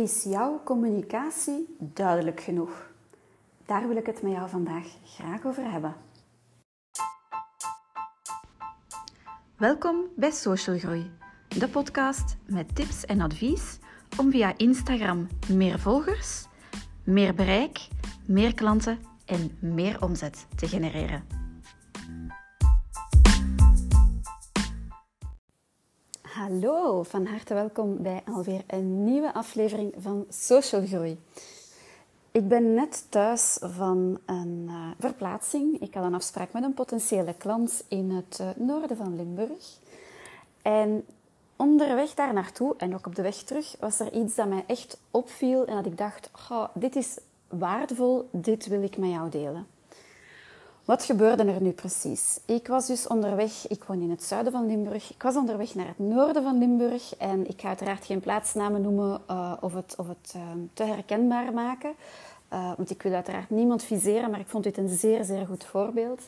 Is jouw communicatie duidelijk genoeg? Daar wil ik het met jou vandaag graag over hebben. Welkom bij Social Groei, de podcast met tips en advies om via Instagram meer volgers, meer bereik, meer klanten en meer omzet te genereren. Hallo, van harte welkom bij alweer een nieuwe aflevering van Social Groei. Ik ben net thuis van een uh, verplaatsing. Ik had een afspraak met een potentiële klant in het uh, noorden van Limburg. En onderweg daar naartoe en ook op de weg terug was er iets dat mij echt opviel en dat ik dacht: dit is waardevol, dit wil ik met jou delen. Wat gebeurde er nu precies? Ik was dus onderweg, ik woon in het zuiden van Limburg, ik was onderweg naar het noorden van Limburg en ik ga uiteraard geen plaatsnamen noemen uh, of het, of het uh, te herkenbaar maken, uh, want ik wil uiteraard niemand viseren, maar ik vond dit een zeer, zeer goed voorbeeld.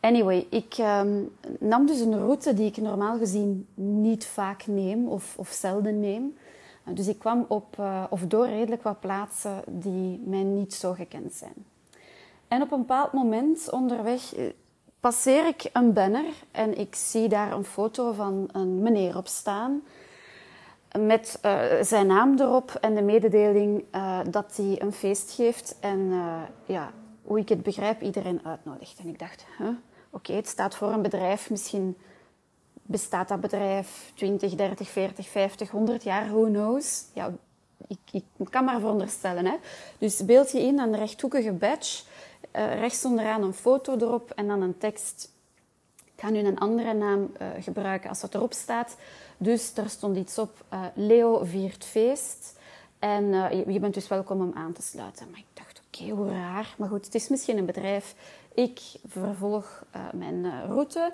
Anyway, ik um, nam dus een route die ik normaal gezien niet vaak neem of, of zelden neem. dus ik kwam op, of door redelijk wat plaatsen die mij niet zo gekend zijn. En op een bepaald moment onderweg eh, passeer ik een banner en ik zie daar een foto van een meneer op staan. Met uh, zijn naam erop en de mededeling uh, dat hij een feest geeft. En ja, hoe ik het begrijp, iedereen uitnodigt. En ik dacht, oké, het staat voor een bedrijf. Misschien bestaat dat bedrijf 20, 30, 40, 50, 100 jaar, who knows. Ja, ik, ik kan maar veronderstellen. Hè? Dus beeld je in een rechthoekige badge uh, rechts onderaan een foto erop en dan een tekst. Ik ga nu een andere naam uh, gebruiken als het erop staat. Dus er stond iets op, uh, Leo viert feest. En je, je, bent dus welkom om aan te sluiten. Maar ik dacht, oké, hoe raar. Maar goed, het is misschien een bedrijf. Ik vervolg mijn route.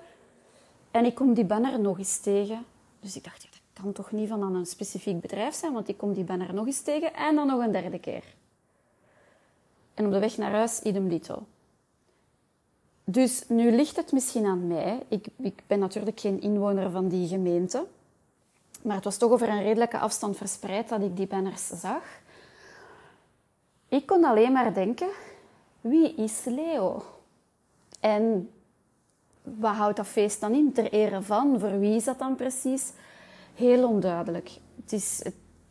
En ik kom die banner nog eens tegen. Dus ik dacht, dat kan toch niet van een specifiek bedrijf zijn, want ik kom die banner nog eens tegen. En dan nog een derde keer. En op de weg naar huis, idem dito. Dus nu ligt het misschien aan mij. Ik, ik ben natuurlijk geen inwoner van die gemeente. Maar het was toch over een redelijke afstand verspreid dat ik die banners zag. Ik kon alleen maar denken, wie is Leo? En wat houdt dat feest dan in? Ter ere van? Voor wie is dat dan precies? Heel onduidelijk. Het is,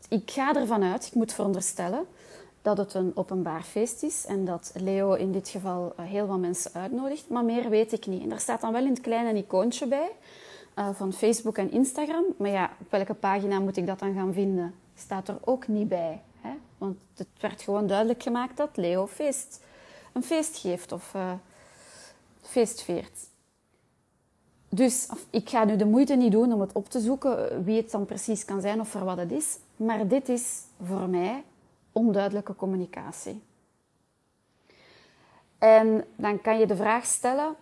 ik ga ervan uit, ik moet veronderstellen, dat het een openbaar feest is en dat Leo in dit geval eh, heel wat mensen uitnodigt. Maar meer weet ik niet. En daar staat dan wel in het klein een icoontje bij uh, van Facebook en Instagram. Maar ja, op welke pagina moet ik dat dan gaan vinden? Staat er ook niet bij. Hè? Want het werd gewoon duidelijk gemaakt dat Leo feest, een feest geeft of uh, feest viert. Dus ik ga nu de moeite niet doen om het op te zoeken wie het dan precies kan zijn of voor wat het is. Maar dit is voor mij onduidelijke communicatie. En dan kan je de vraag stellen,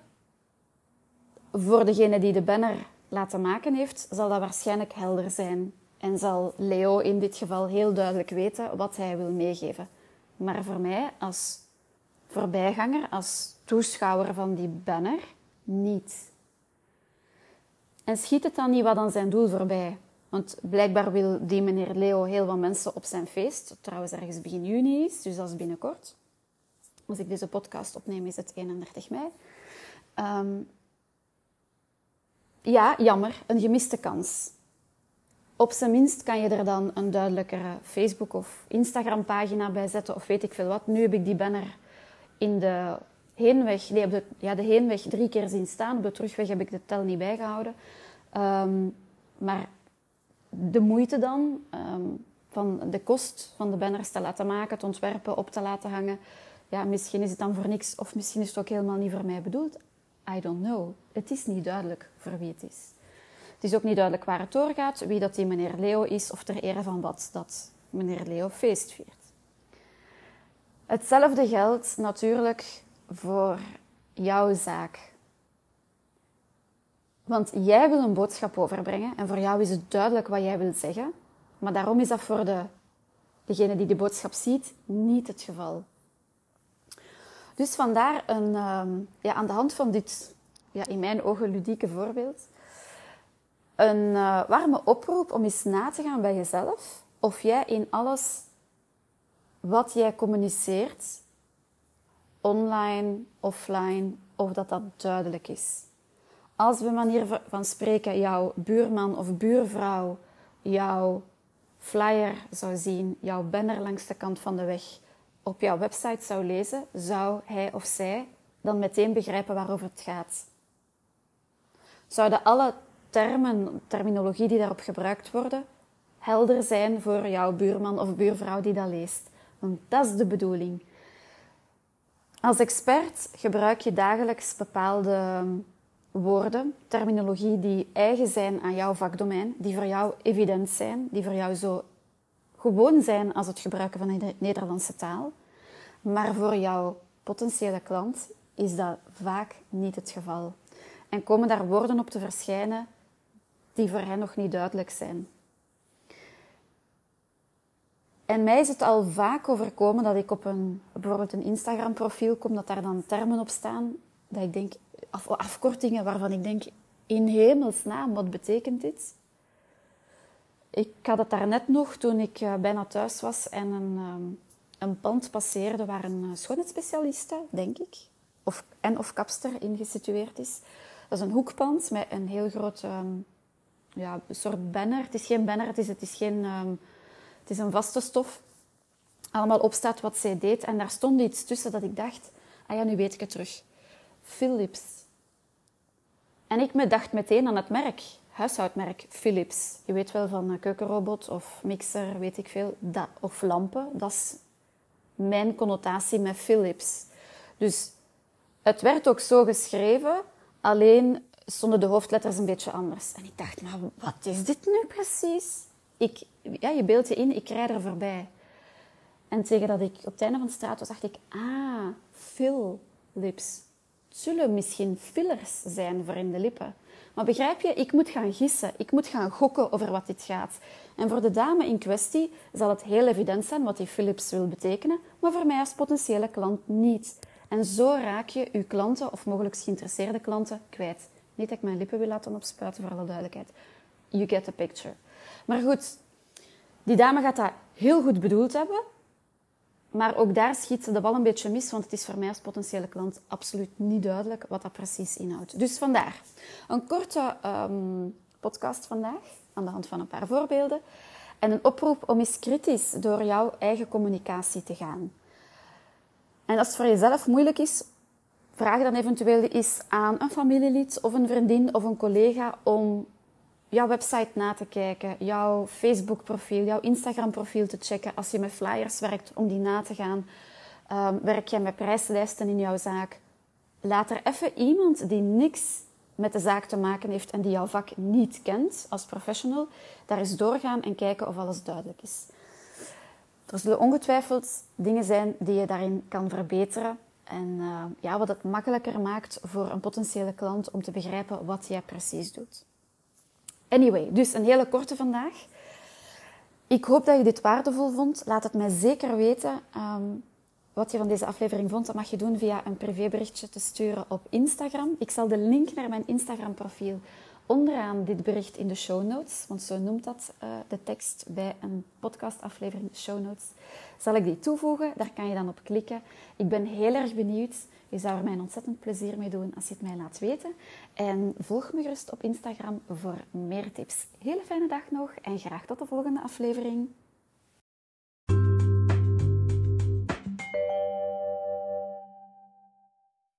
voor degene die de banner laten maken heeft, zal dat waarschijnlijk helder zijn. En zal Leo in dit geval heel duidelijk weten wat hij wil meegeven. Maar voor mij als voorbijganger, als toeschouwer van die banner, niet. En schiet het dan niet wat aan zijn doel voorbij? Want blijkbaar wil die meneer Leo heel wat mensen op zijn feest. Trouwens, ergens begin juni is, dus dat is binnenkort. Als ik deze podcast opneem, is het 31 mei. Um, ja, jammer, een gemiste kans. Op zijn minst kan je er dan een duidelijkere Facebook- of Instagram-pagina bij zetten, of weet ik veel wat. Nu heb ik die banner in de heenweg, nee, op de, ja, de heenweg drie keer zien staan. Op de terugweg heb ik de tel niet bijgehouden. Um, maar de moeite dan um, van de kost van de banners te laten maken, te ontwerpen, op te laten hangen. Ja, misschien is het dan voor niks of misschien is het ook helemaal niet voor mij bedoeld. I don't know. Het is niet duidelijk voor wie het is. Het is ook niet duidelijk waar het doorgaat, wie dat die meneer Leo is of ter ere van wat dat meneer Leo feest viert. Hetzelfde geldt natuurlijk voor jouw zaak. Want jij wil een boodschap overbrengen en voor jou is het duidelijk wat jij wilt zeggen. Maar daarom is dat voor de, degene die de boodschap ziet niet het geval. Dus vandaar een, ehm, ja, aan de hand van dit, ja, in mijn ogen ludieke voorbeeld, een uh, warme oproep om eens na te gaan bij jezelf of jij in alles wat jij communiceert, online, offline, of dat dat duidelijk is. Als we manier van spreken jouw buurman of buurvrouw jouw flyer zou zien, jouw banner langs de kant van de weg op jouw website zou lezen, zou hij of zij dan meteen begrijpen waarover het gaat. Zouden alle termen, terminologie die daarop gebruikt worden, helder zijn voor jouw buurman of buurvrouw die dat leest? Want dat is de bedoeling. Als expert gebruik je dagelijks bepaalde woorden, terminologie die eigen zijn aan jouw vakdomein, die voor jou evident zijn, die voor jou zo gewoon zijn als het gebruiken van de Nederlandse taal. Maar voor jouw potentiële klant is dat vaak niet het geval. En komen daar woorden op te verschijnen die voor hen nog niet duidelijk zijn. En mij is het al vaak overkomen dat ik op een, bijvoorbeeld een Instagram-profiel kom, dat daar dan termen op staan, dat ik denk, af, afkortingen waarvan ik denk, in hemelsnaam, wat betekent dit? Ik had het daarnet nog toen ik uh, bijna thuis was en een, um, een pand passeerde waar een uh, schoonheidsspecialiste, denk ik, of, en of kapster in gesitueerd is. Dat is een hoekpand met een heel groot um, ja, soort banner. Het is geen banner, het is, het is, geen, um, het is een vaste stof. Allemaal opstaat wat zij deed. En daar stond iets tussen dat ik dacht, ah ja, nu weet ik het terug. Philips. En ik me dacht meteen aan het merk, huishoudmerk Philips. Je weet wel van keukenrobot of mixer, weet ik veel, dat, of lampen. Dat is mijn connotatie met Philips. Dus het werd ook zo geschreven, alleen stonden de hoofdletters een beetje anders. En ik dacht, maar wat is dit nu precies? Ik, ja, je beeld je in, ik rijd er voorbij. En tegen dat ik op het einde van de straat was, dacht ik, ah, Philips zullen misschien fillers zijn voor in de lippen. Maar begrijp je, ik moet gaan gissen, ik moet gaan gokken over wat dit gaat. En voor de dame in kwestie zal het heel evident zijn wat die Philips wil betekenen, maar voor mij als potentiële klant niet. En zo raak je je klanten of mogelijk geïnteresseerde klanten kwijt. Niet dat ik mijn lippen wil laten opspuiten, voor alle duidelijkheid. You get the picture. Maar goed, die dame gaat dat heel goed bedoeld hebben, maar ook daar schiet ze de bal een beetje mis, want het is voor mij als potentiële klant absoluut niet duidelijk wat dat precies inhoudt. Dus vandaar een korte um, podcast vandaag, aan de hand van een paar voorbeelden. En een oproep om eens kritisch door jouw eigen communicatie te gaan. En als het voor jezelf moeilijk is, vraag dan eventueel eens aan een familielid of een vriendin of een collega om jouw website na te kijken, jouw Facebook-profiel, jouw Instagram-profiel te checken. Als je met flyers werkt, om die na te gaan. Um, werk je met prijslijsten in jouw zaak? Laat er even iemand die niks met de zaak te maken heeft en die jouw vak niet kent als professional, daar eens doorgaan en kijken of alles duidelijk is. Er zullen ongetwijfeld dingen zijn die je daarin kan verbeteren. En uh, ja, wat het makkelijker maakt voor een potentiële klant om te begrijpen wat jij precies doet. Anyway, dus een hele korte vandaag. Ik hoop dat je dit waardevol vond. Laat het mij zeker weten. Um, wat je van deze aflevering vond, dat mag je doen via een privéberichtje te sturen op Instagram. Ik zal de link naar mijn Instagram-profiel onderaan dit bericht in de show notes, want zo noemt dat uh, de tekst bij een podcastaflevering, show notes, zal ik die toevoegen. Daar kan je dan op klikken. Ik ben heel erg benieuwd. Je zou er mij ontzettend plezier mee doen als je het mij laat weten. En volg me gerust op Instagram voor meer tips. Hele fijne dag nog en graag tot de volgende aflevering.